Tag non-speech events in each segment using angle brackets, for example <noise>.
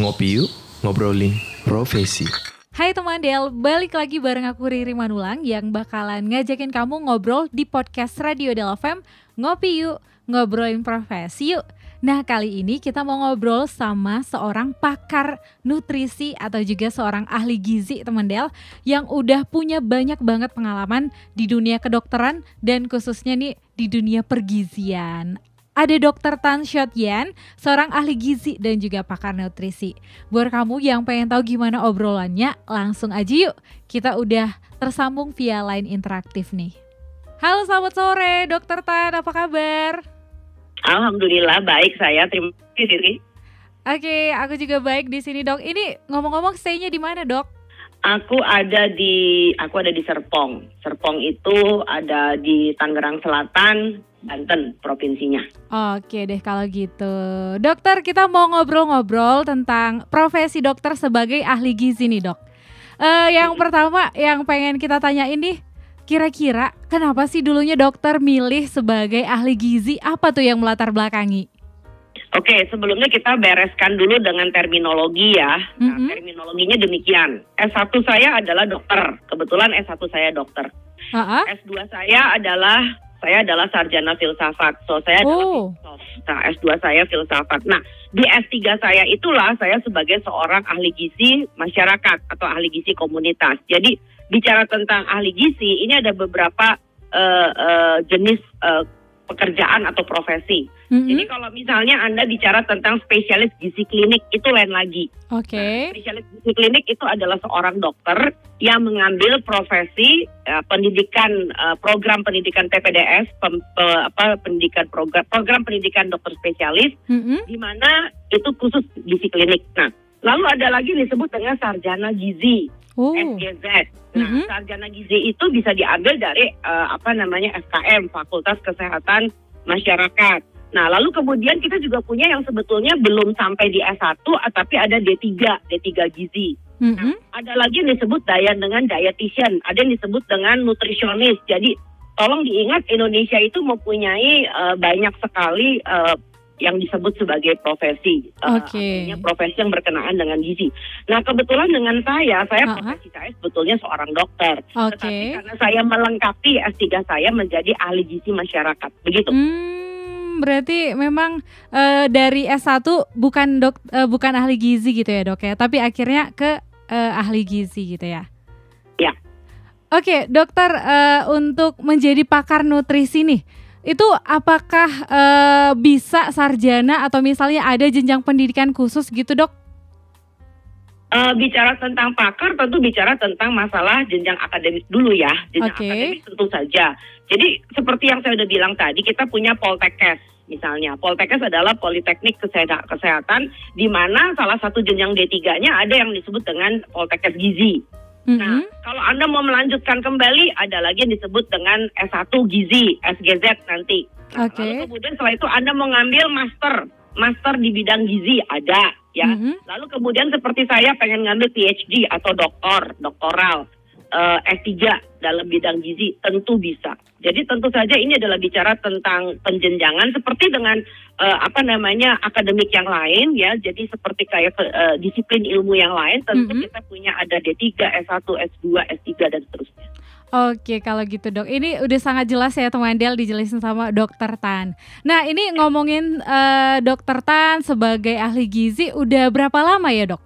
Ngopi yuk, ngobrolin profesi. Hai teman Del, balik lagi bareng aku Riri Manulang yang bakalan ngajakin kamu ngobrol di podcast Radio Del FM Ngopi yuk, ngobrolin profesi yuk. Nah kali ini kita mau ngobrol sama seorang pakar nutrisi atau juga seorang ahli gizi teman Del yang udah punya banyak banget pengalaman di dunia kedokteran dan khususnya nih di dunia pergizian. Ada Dr. Tan Shot Yan, seorang ahli gizi dan juga pakar nutrisi. Buat kamu yang pengen tahu gimana obrolannya, langsung aja yuk. Kita udah tersambung via line interaktif nih. Halo selamat sore Dr. Tan, apa kabar? Alhamdulillah baik saya. Terima kasih. Oke, aku juga baik di sini dok. Ini ngomong-ngomong stay-nya di mana dok? Aku ada di aku ada di Serpong. Serpong itu ada di Tangerang Selatan, Banten provinsinya. Oke deh kalau gitu. Dokter, kita mau ngobrol-ngobrol tentang profesi dokter sebagai ahli gizi nih, Dok. Uh, yang pertama yang pengen kita tanya ini kira-kira kenapa sih dulunya dokter milih sebagai ahli gizi? Apa tuh yang melatar belakangi? Oke, sebelumnya kita bereskan dulu dengan terminologi ya. Nah, Mm-mm. terminologinya demikian. S1 saya adalah dokter. Kebetulan S1 saya dokter. Ah. S2 saya adalah saya adalah sarjana filsafat. So saya adalah Oh, filosof. Nah, S2 saya filsafat. Nah, di S3 saya itulah saya sebagai seorang ahli gizi masyarakat atau ahli gizi komunitas. Jadi bicara tentang ahli gizi, ini ada beberapa eh, eh, jenis eh, pekerjaan atau profesi. Mm-mm. Jadi kalau misalnya Anda bicara tentang spesialis gizi klinik, itu lain lagi. oke. Spesialis gizi klinik itu adalah seorang dokter yang mengambil profesi eh, pendidikan eh, program pendidikan PPDS, pem- pe- apa pendidikan program program pendidikan dokter spesialis Mm-mm. di mana itu khusus gizi klinik. Nah, lalu ada lagi disebut dengan sarjana gizi. Oh, SGZ. Nah, Mhm. sarjana gizi itu bisa diambil dari eh, apa namanya FKM, Fakultas Kesehatan Masyarakat. Nah, lalu kemudian kita juga punya yang sebetulnya belum sampai di S1 eh, tapi ada D3, D3 gizi. mm-mm. Ada lagi yang disebut daya dengan dietitian, ada yang disebut dengan nutrisionis. Jadi tolong diingat Indonesia itu mempunyai eh, banyak sekali eh, yang disebut sebagai profesi. Eh, Oke. artinya profesi yang berkenaan dengan gizi. Nah kebetulan dengan saya, saya Ha-ha. profesi saya sebetulnya seorang dokter. Oke. Tetapi karena saya melengkapi S3 saya menjadi ahli gizi masyarakat. Begitu. Hmm, berarti memang eh, dari S1 bukan dok eh, bukan ahli gizi gitu ya, Dok ya, tapi akhirnya ke eh, ahli gizi gitu ya. Ya. Oke, dokter eh, untuk menjadi pakar nutrisi nih, itu apakah eh, bisa sarjana atau misalnya ada jenjang pendidikan khusus gitu, Dok? Eh, bicara tentang pakar tentu bicara tentang masalah jenjang akademik dulu ya. Jenjang Oke. akademik tentu saja. Jadi seperti yang saya udah bilang tadi, kita punya Poltekkes misalnya. Poltekkes adalah Politeknik Kesehatan, Kesehatan di mana salah satu jenjang D3-nya ada yang disebut dengan Poltekkes Gizi. Nah, Mm-mm. kalau Anda mau melanjutkan kembali, ada lagi yang disebut dengan S1 Gizi, SGZ nanti. Nah, Oke. Lalu kemudian setelah itu Anda mau ngambil master, master di bidang gizi ada ya. Mhm. Lalu kemudian seperti saya pengen ngambil PhD atau doktor, doktoral, eh, S3 dalam bidang gizi, tentu bisa. Jadi tentu saja ini adalah bicara tentang penjenjangan seperti dengan eh, apa namanya akademik yang lain ya. Jadi seperti kayak eh, disiplin ilmu yang lain, tentu Mhm. kita punya ada D3, S1, S2, S3 dan seterusnya. Oke, kalau gitu dok, ini udah sangat jelas ya teman Del dijelasin sama dokter Tan. Nah ini ngomongin eh, dokter Tan sebagai ahli gizi udah berapa lama ya dok?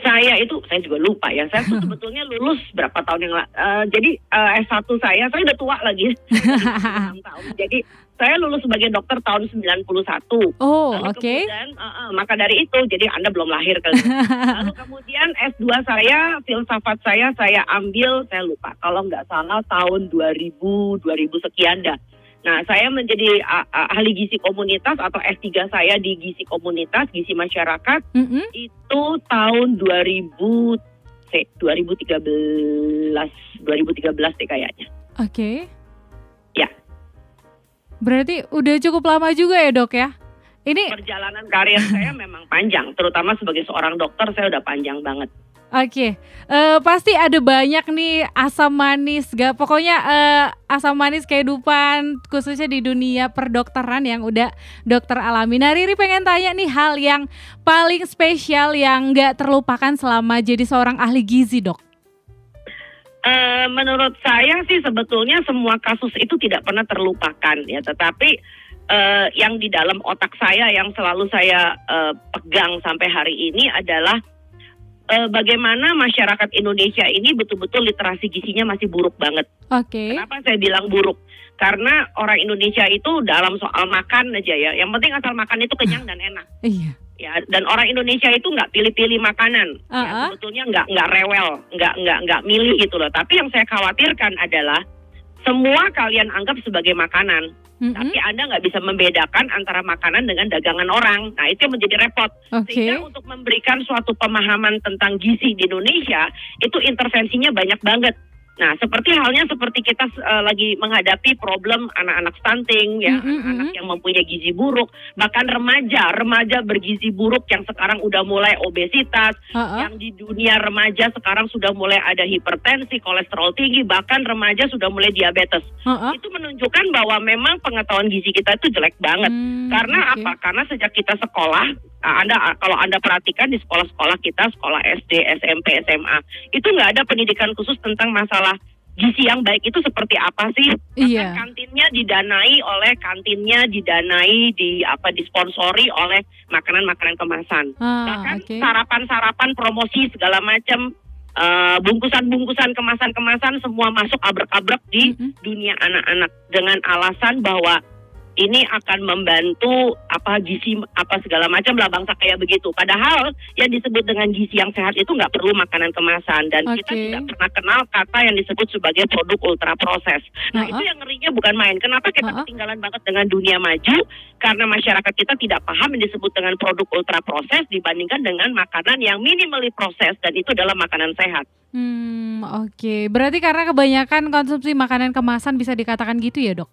Saya itu saya juga lupa ya. Saya tuh <laughs> sebetulnya lulus berapa tahun yang lalu. jadi eh, S1 saya, saya udah tua lagi. <laughs> 26 tahun. Jadi saya lulus sebagai dokter tahun 91. Oh oke. kemudian, eh, eh, maka dari itu, jadi Anda belum lahir kali. <laughs> Lalu kemudian S2 saya, filsafat saya, saya ambil, saya lupa. Kalau nggak salah tahun 2000, 2000 sekian dah. Nah, saya menjadi ah, ah, ahli gizi komunitas atau S3 saya di gizi komunitas, gizi masyarakat Mm-mm. itu tahun 2000 se- 2013 2013 deh kayaknya. Oke. Ya. Berarti udah cukup lama juga ya dok ya? Ini Perjalanan karir saya memang panjang, terutama sebagai seorang dokter saya udah panjang banget. Oke, uh, pasti ada banyak nih asam manis, gak pokoknya uh, asam manis kehidupan khususnya di dunia perdokteran yang udah dokter alami. Nah Riri pengen tanya nih hal yang paling spesial yang gak terlupakan selama jadi seorang ahli gizi dok. Uh, menurut saya sih sebetulnya semua kasus itu tidak pernah terlupakan ya, tetapi uh, yang di dalam otak saya yang selalu saya uh, pegang sampai hari ini adalah uh, bagaimana masyarakat Indonesia ini betul-betul literasi gizinya masih buruk banget. Oke. Okay. Kenapa saya bilang buruk? Karena orang Indonesia itu dalam soal makan aja ya, yang penting asal makan itu kenyang dan enak. Iya. Ya, dan orang Indonesia itu nggak pilih-pilih makanan. Uh -uh. Ya, sebetulnya nggak nggak rewel, nggak nggak nggak milih gitu loh. Tapi yang saya khawatirkan adalah semua kalian anggap sebagai makanan. Mm-hmm. Tapi Anda nggak bisa membedakan antara makanan dengan dagangan orang. Nah itu yang menjadi repot. Okay. Sehingga untuk memberikan suatu pemahaman tentang gizi di Indonesia itu intervensinya banyak banget. Nah, seperti halnya seperti kita uh, lagi menghadapi problem anak-anak stunting ya, mm-hmm. anak yang mempunyai gizi buruk, bahkan remaja, remaja bergizi buruk yang sekarang udah mulai obesitas, uh-uh. yang di dunia remaja sekarang sudah mulai ada hipertensi, kolesterol tinggi, bahkan remaja sudah mulai diabetes. Uh-uh. Itu menunjukkan bahwa memang pengetahuan gizi kita itu jelek banget. Mm, Karena okay. apa? Karena sejak kita sekolah anda kalau Anda perhatikan di sekolah-sekolah kita, sekolah SD, SMP, SMA, itu nggak ada pendidikan khusus tentang masalah gizi yang baik itu seperti apa sih? Iya. kantinnya didanai oleh kantinnya didanai di apa disponsori oleh makanan-makanan kemasan. Ah, Bahkan okay. sarapan-sarapan promosi segala macam uh, bungkusan-bungkusan kemasan-kemasan semua masuk abrek-abrek di mm -hmm. dunia anak-anak dengan alasan bahwa ini akan membantu apa gizi apa segala macam lah bangsa kayak begitu. Padahal yang disebut dengan gizi yang sehat itu nggak perlu makanan kemasan dan okay. kita tidak pernah kenal kata yang disebut sebagai produk ultra proses. Nah uh -huh. itu yang ngerinya bukan main. Kenapa kita uh -huh. ketinggalan banget dengan dunia maju? Karena masyarakat kita tidak paham yang disebut dengan produk ultra proses dibandingkan dengan makanan yang minimally proses dan itu adalah makanan sehat. Hmm, oke. Okay. Berarti karena kebanyakan konsumsi makanan kemasan bisa dikatakan gitu ya, Dok?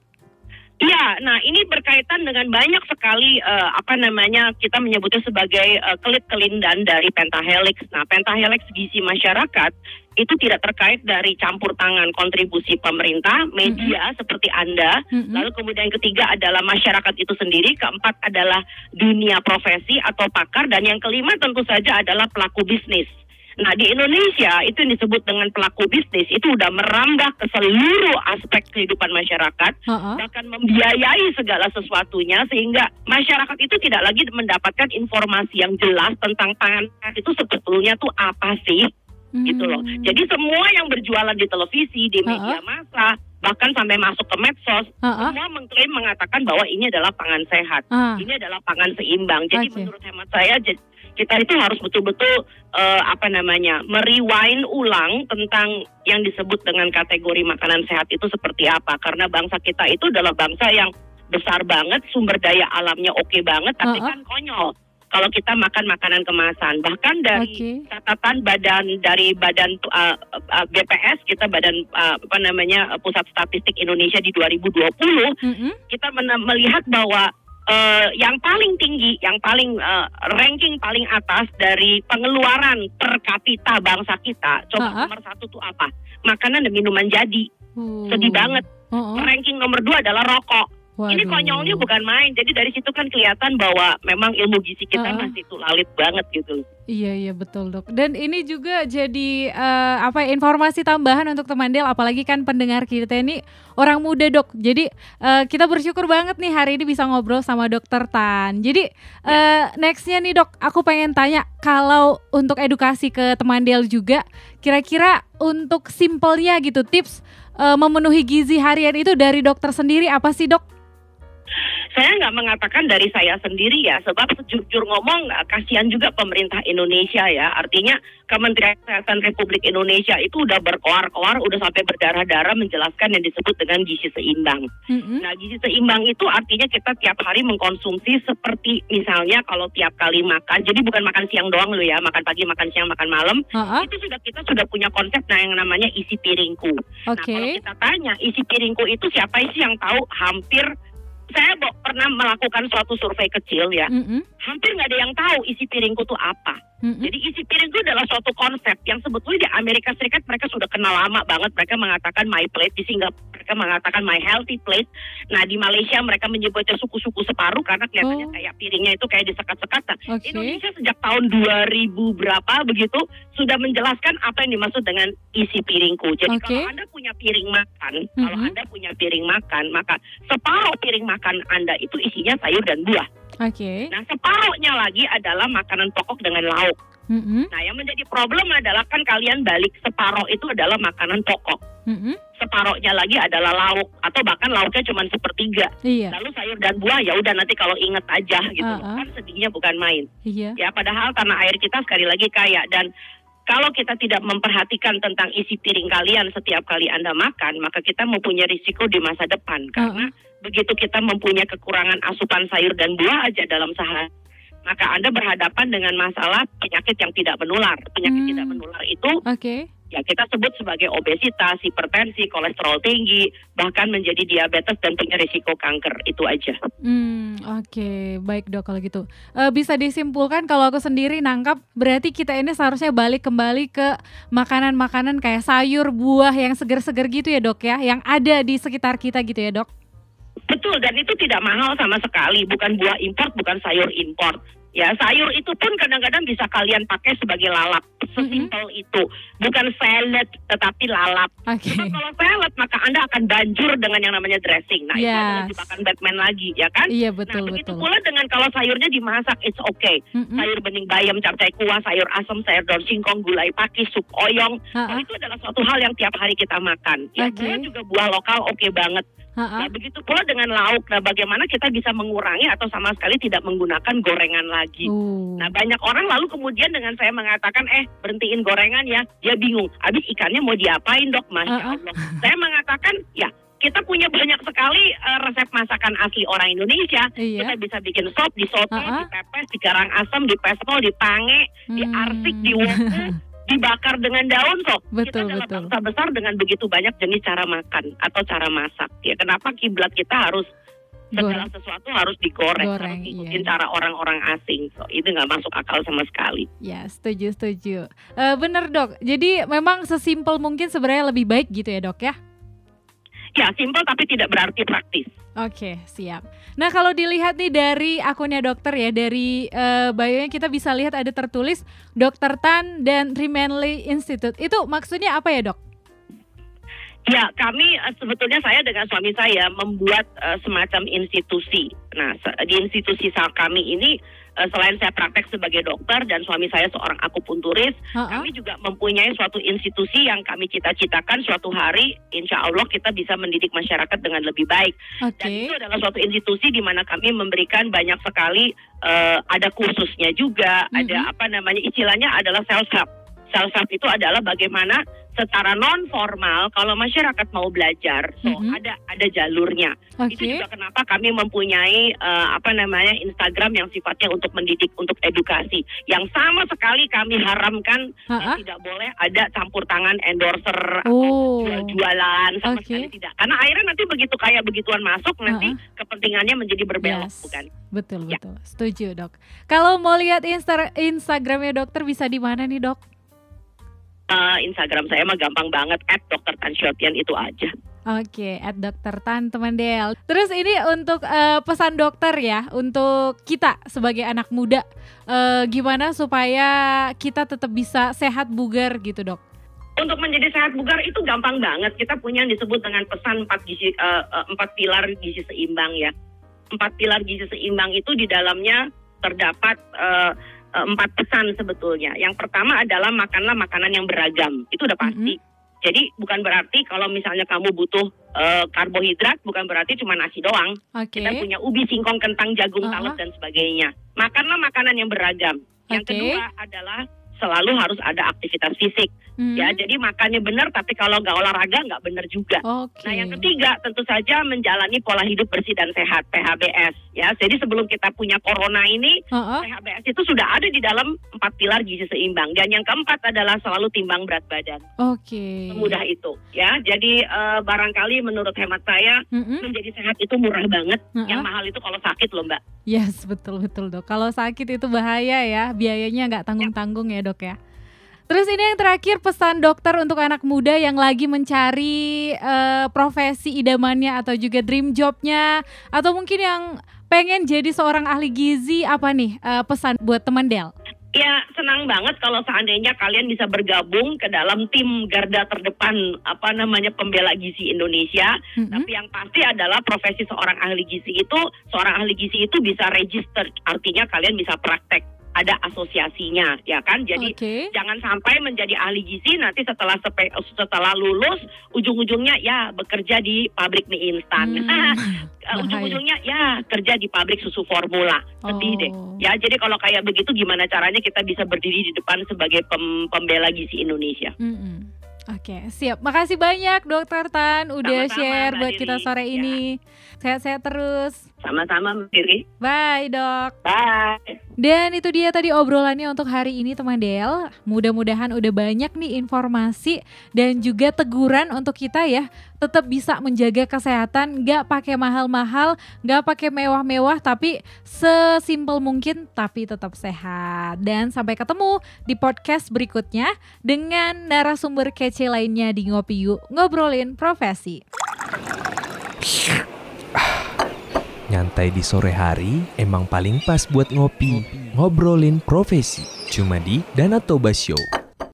Iya, nah ini berkaitan dengan banyak sekali uh, apa namanya kita menyebutnya sebagai uh, kelit kelindan dari pentahelix. Nah, pentahelix gizi masyarakat itu tidak terkait dari campur tangan kontribusi pemerintah, media mm-hmm. seperti Anda. Mm-hmm. Lalu kemudian yang ketiga adalah masyarakat itu sendiri, keempat adalah dunia profesi atau pakar dan yang kelima tentu saja adalah pelaku bisnis. Nah di Indonesia itu yang disebut dengan pelaku bisnis itu udah merambah ke seluruh aspek kehidupan masyarakat, bahkan membiayai segala sesuatunya sehingga masyarakat itu tidak lagi mendapatkan informasi yang jelas tentang pangan itu sebetulnya tuh apa sih, hmm. gitu loh. Hmm. Jadi semua yang berjualan di televisi, di media massa, bahkan sampai masuk ke medsos, uh-uh. semua mengklaim mengatakan bahwa ini adalah pangan sehat, uh. ini adalah pangan seimbang. Jadi okay. menurut hemat saya kita itu harus betul-betul uh, apa namanya merewind ulang tentang yang disebut dengan kategori makanan sehat itu seperti apa karena bangsa kita itu adalah bangsa yang besar banget sumber daya alamnya oke okay banget tapi uh -uh. kan konyol kalau kita makan makanan kemasan bahkan dari okay. catatan badan dari badan uh, uh, BPS kita badan uh, apa namanya pusat statistik Indonesia di 2020 mm -hmm. kita melihat bahwa uh, yang paling tinggi, yang paling uh, ranking paling atas dari pengeluaran per kapita bangsa kita, coba uh -huh. nomor satu tuh apa? Makanan dan minuman jadi. Uh. Sedih banget. Uh -huh. Ranking nomor dua adalah rokok. Waduh. Ini konyolnya bukan main. Jadi dari situ kan kelihatan bahwa memang ilmu gizi kita uh masih tulalit banget gitu. Iya iya betul dok. Dan ini juga jadi uh, apa ya, informasi tambahan untuk teman Del. Apalagi kan pendengar kita ini orang muda dok. Jadi uh, kita bersyukur banget nih hari ini bisa ngobrol sama dokter Tan. Jadi uh, nextnya nih dok, aku pengen tanya kalau untuk edukasi ke teman Del juga, kira-kira untuk simpelnya gitu tips uh, memenuhi gizi harian itu dari dokter sendiri apa sih dok? Saya nggak mengatakan dari saya sendiri ya, sebab sejujur ngomong kasihan juga pemerintah Indonesia ya. Artinya Kementerian Kesehatan Republik Indonesia itu udah berkoar-koar, udah sampai berdarah-darah menjelaskan yang disebut dengan gizi seimbang. Mm-hmm. Nah, gizi seimbang itu artinya kita tiap hari mengkonsumsi seperti misalnya kalau tiap kali makan, jadi bukan makan siang doang loh ya, makan pagi, makan siang, makan malam, uh-huh. itu sudah kita sudah punya konsep nah yang namanya isi piringku. Okay. Nah, kalau kita tanya isi piringku itu siapa sih yang tahu hampir saya pernah melakukan suatu survei kecil ya, mm -hmm. hampir nggak ada yang tahu isi piringku tuh apa. Mm-mm. Jadi isi piring itu adalah suatu konsep yang sebetulnya di Amerika Serikat mereka sudah kenal lama banget. Mereka mengatakan my plate di Singapura mereka mengatakan my healthy plate. Nah di Malaysia mereka menyebutnya suku-suku separuh karena kelihatannya Oh. kayak piringnya itu kayak disekat-sekat. Nah, Oke. Indonesia sejak tahun 2000 berapa begitu sudah menjelaskan apa yang dimaksud dengan isi piringku. Jadi Oke. kalau Anda punya piring makan, kalau Mhm. Anda punya piring makan, maka separuh piring makan Anda itu isinya sayur dan buah. Oke. Nah, separuhnya lagi adalah makanan pokok dengan lauk. Mm-mm. Nah, yang menjadi problem adalah kan kalian balik separuh itu adalah makanan pokok. Mm-mm. Separohnya lagi adalah lauk atau bahkan lauknya cuma sepertiga. Iya. Lalu sayur dan buah ya udah nanti kalau inget aja gitu. loh. Uh-uh. Kan sedihnya bukan main. Iya. Ya padahal tanah air kita sekali lagi kaya dan kalau kita tidak memperhatikan tentang isi piring kalian setiap kali Anda makan, maka kita mempunyai risiko di masa depan karena begitu kita mempunyai kekurangan asupan sayur dan buah aja dalam sehari, maka Anda berhadapan dengan masalah penyakit yang tidak menular. Penyakit Hmm. tidak menular itu Oke. ya kita sebut sebagai obesitas, hipertensi, kolesterol tinggi, bahkan menjadi diabetes dan punya risiko kanker. Itu aja. Hmm, oke, baik dok kalau gitu. Eh, bisa disimpulkan kalau aku sendiri nangkap berarti kita ini seharusnya balik kembali ke makanan-makanan kayak sayur, buah yang seger-seger gitu ya dok ya, yang ada di sekitar kita gitu ya dok. Betul, dan itu tidak mahal sama sekali. Bukan buah import, bukan sayur import. Ya, sayur itu pun kadang-kadang bisa kalian pakai sebagai lalap. Sesimpel itu. Bukan salad, tetapi lalap. Sebab kalau salad, maka Anda akan banjur dengan yang namanya dressing. Nah, itu adalah Yes. jebakan Batman lagi, ya kan? Iya nah, betul begitu betul. pula dengan kalau sayurnya dimasak, it's okay. Mm-mm. Sayur bening bayam, capcay kuah, sayur asam, sayur daun singkong, gulai pakis, sup oyong. Ha-ha, Oh, itu adalah suatu hal yang tiap hari kita makan. Ya, buah juga buah lokal oke banget. Nah, begitu pula dengan lauk. Nah, bagaimana kita bisa mengurangi atau sama sekali tidak menggunakan gorengan lagi? Uh, Nah, banyak orang lalu kemudian dengan saya mengatakan, eh, berhentiin gorengan ya, dia bingung. Habis ikannya mau diapain dok? Masya. Allah. saya mengatakan, ya, kita punya banyak sekali eh, resep masakan asli orang Indonesia. iya. Kita bisa bikin sop, disote, Uh-uh. dipepes, digarang asam, dipespol, dipange, diarsik, Hmm. diwoku, <laughs> dibakar dengan daun kita Betul, adalah betul. bangsa besar dengan begitu banyak jenis cara makan atau cara masak. Ya kenapa kiblat kita harus segala sesuatu harus digoreng, Goreng, harus ikutin iya. cara orang-orang asing. So, itu nggak masuk akal sama sekali. Ya, setuju, setuju. Eh, bener dok, jadi memang sesimpel mungkin sebenarnya lebih baik gitu ya dok ya? Ya simpel tapi tidak berarti praktis. Oke, siap. Nah, kalau dilihat nih dari akunnya dokter ya, dari eh, bio-nya kita bisa lihat ada tertulis Dr. Tan dan Rimanley Institute. Itu maksudnya apa ya, Dok? Ya, kami eh, sebetulnya saya dengan suami saya membuat eh, semacam institusi. Nah, di institusi kami ini eh, selain saya praktek sebagai dokter dan suami saya seorang akupunturis, Ha-ha. kami juga mempunyai suatu institusi yang kami cita-citakan suatu hari, insya Allah kita bisa mendidik masyarakat dengan lebih baik. Dan Oke. itu adalah suatu institusi di mana kami memberikan banyak sekali eh, ada kursusnya juga, Mhm. ada apa namanya istilahnya adalah self help. Self help itu adalah bagaimana secara non formal kalau masyarakat mau belajar, so Mhm. ada ada jalurnya. Itu Oke. juga kenapa kami mempunyai eh, apa namanya Instagram yang sifatnya untuk mendidik, untuk edukasi. Yang sama sekali kami haramkan Ha-ha. tidak boleh ada campur tangan endorser Oh. jual-jualan sama Oke. sekali tidak. Karena akhirnya nanti begitu kayak begituan masuk nanti kepentingannya menjadi berbelok Yes. bukan? Betul, Ya. betul. Setuju, Dok. Kalau mau lihat Insta Instagramnya dokter bisa di mana nih, Dok? Eh, Instagram saya mah gampang banget at Dr. Tan Shiotian itu aja. Oke, at dokter Tan teman Del. Terus ini untuk eh, pesan dokter ya, untuk kita sebagai anak muda, eh, gimana supaya kita tetap bisa sehat bugar gitu dok? Untuk menjadi sehat bugar itu gampang banget. Kita punya yang disebut dengan pesan empat gizi empat pilar gizi seimbang ya. Empat pilar gizi seimbang itu di dalamnya terdapat eh, empat pesan sebetulnya. Yang pertama adalah makanlah makanan yang beragam. Itu udah pasti. Jadi bukan berarti kalau misalnya kamu butuh eh, karbohidrat bukan berarti cuma nasi doang. Oke. Kita punya ubi, singkong, kentang, jagung, Uh-uh. talas dan sebagainya. Makanlah makanan yang beragam. Yang Oke. kedua adalah selalu harus ada aktivitas fisik. Hmm, Ya, jadi makannya benar, tapi kalau nggak olahraga nggak benar juga. Oke. Nah, yang ketiga tentu saja menjalani pola hidup bersih dan sehat (PHBS). ya. Jadi sebelum kita punya corona ini, Uh-uh. PHBS itu sudah ada di dalam empat pilar gizi seimbang. Dan yang keempat adalah selalu timbang berat badan. Oke. Semudah itu, ya. Jadi eh, barangkali menurut hemat saya Mm-mm. menjadi sehat itu murah banget. Uh-uh. Yang mahal itu kalau sakit loh mbak. Yes, betul betul dok. Kalau sakit itu bahaya ya, biayanya nggak tanggung-tanggung ya dok ya. Terus ini yang terakhir pesan dokter untuk anak muda yang lagi mencari eh, profesi idamannya atau juga dream jobnya atau mungkin yang pengen jadi seorang ahli gizi apa nih eh, pesan buat teman Del? Ya senang banget kalau seandainya kalian bisa bergabung ke dalam tim garda terdepan apa namanya pembela gizi Indonesia. Mm-mm. Tapi yang pasti adalah profesi seorang ahli gizi itu, seorang ahli gizi itu bisa register, artinya kalian bisa praktek, ada asosiasinya, ya kan? Jadi Oke. jangan sampai menjadi ahli gizi nanti setelah sepe- setelah lulus ujung-ujungnya ya bekerja di pabrik mie instan. Hmm, <laughs> Uh, ujung-ujungnya ya kerja di pabrik susu formula. Sedih deh. Oh. Ya, jadi kalau kayak begitu gimana caranya kita bisa berdiri di depan sebagai pem- pembela gizi Indonesia? Mm-mm. Oke, siap. Makasih banyak Dokter Tan udah Sama-sama, share buat kita sore Ya. ini. Sehat-sehat terus. Sama-sama, Mbak Riri. Bye, Dok. Bye. Dan itu dia tadi obrolannya untuk hari ini teman Del. Mudah-mudahan udah banyak nih informasi dan juga teguran untuk kita ya. Tetap bisa menjaga kesehatan, nggak pakai mahal-mahal, nggak pakai mewah-mewah, tapi sesimpel mungkin tapi tetap sehat. Dan sampai ketemu di podcast berikutnya dengan narasumber kece lainnya di Ngopi Yuk, ngobrolin profesi. Nyantai di sore hari emang paling pas buat ngopi. Ngobrolin profesi. Cuma di Danatoba Show.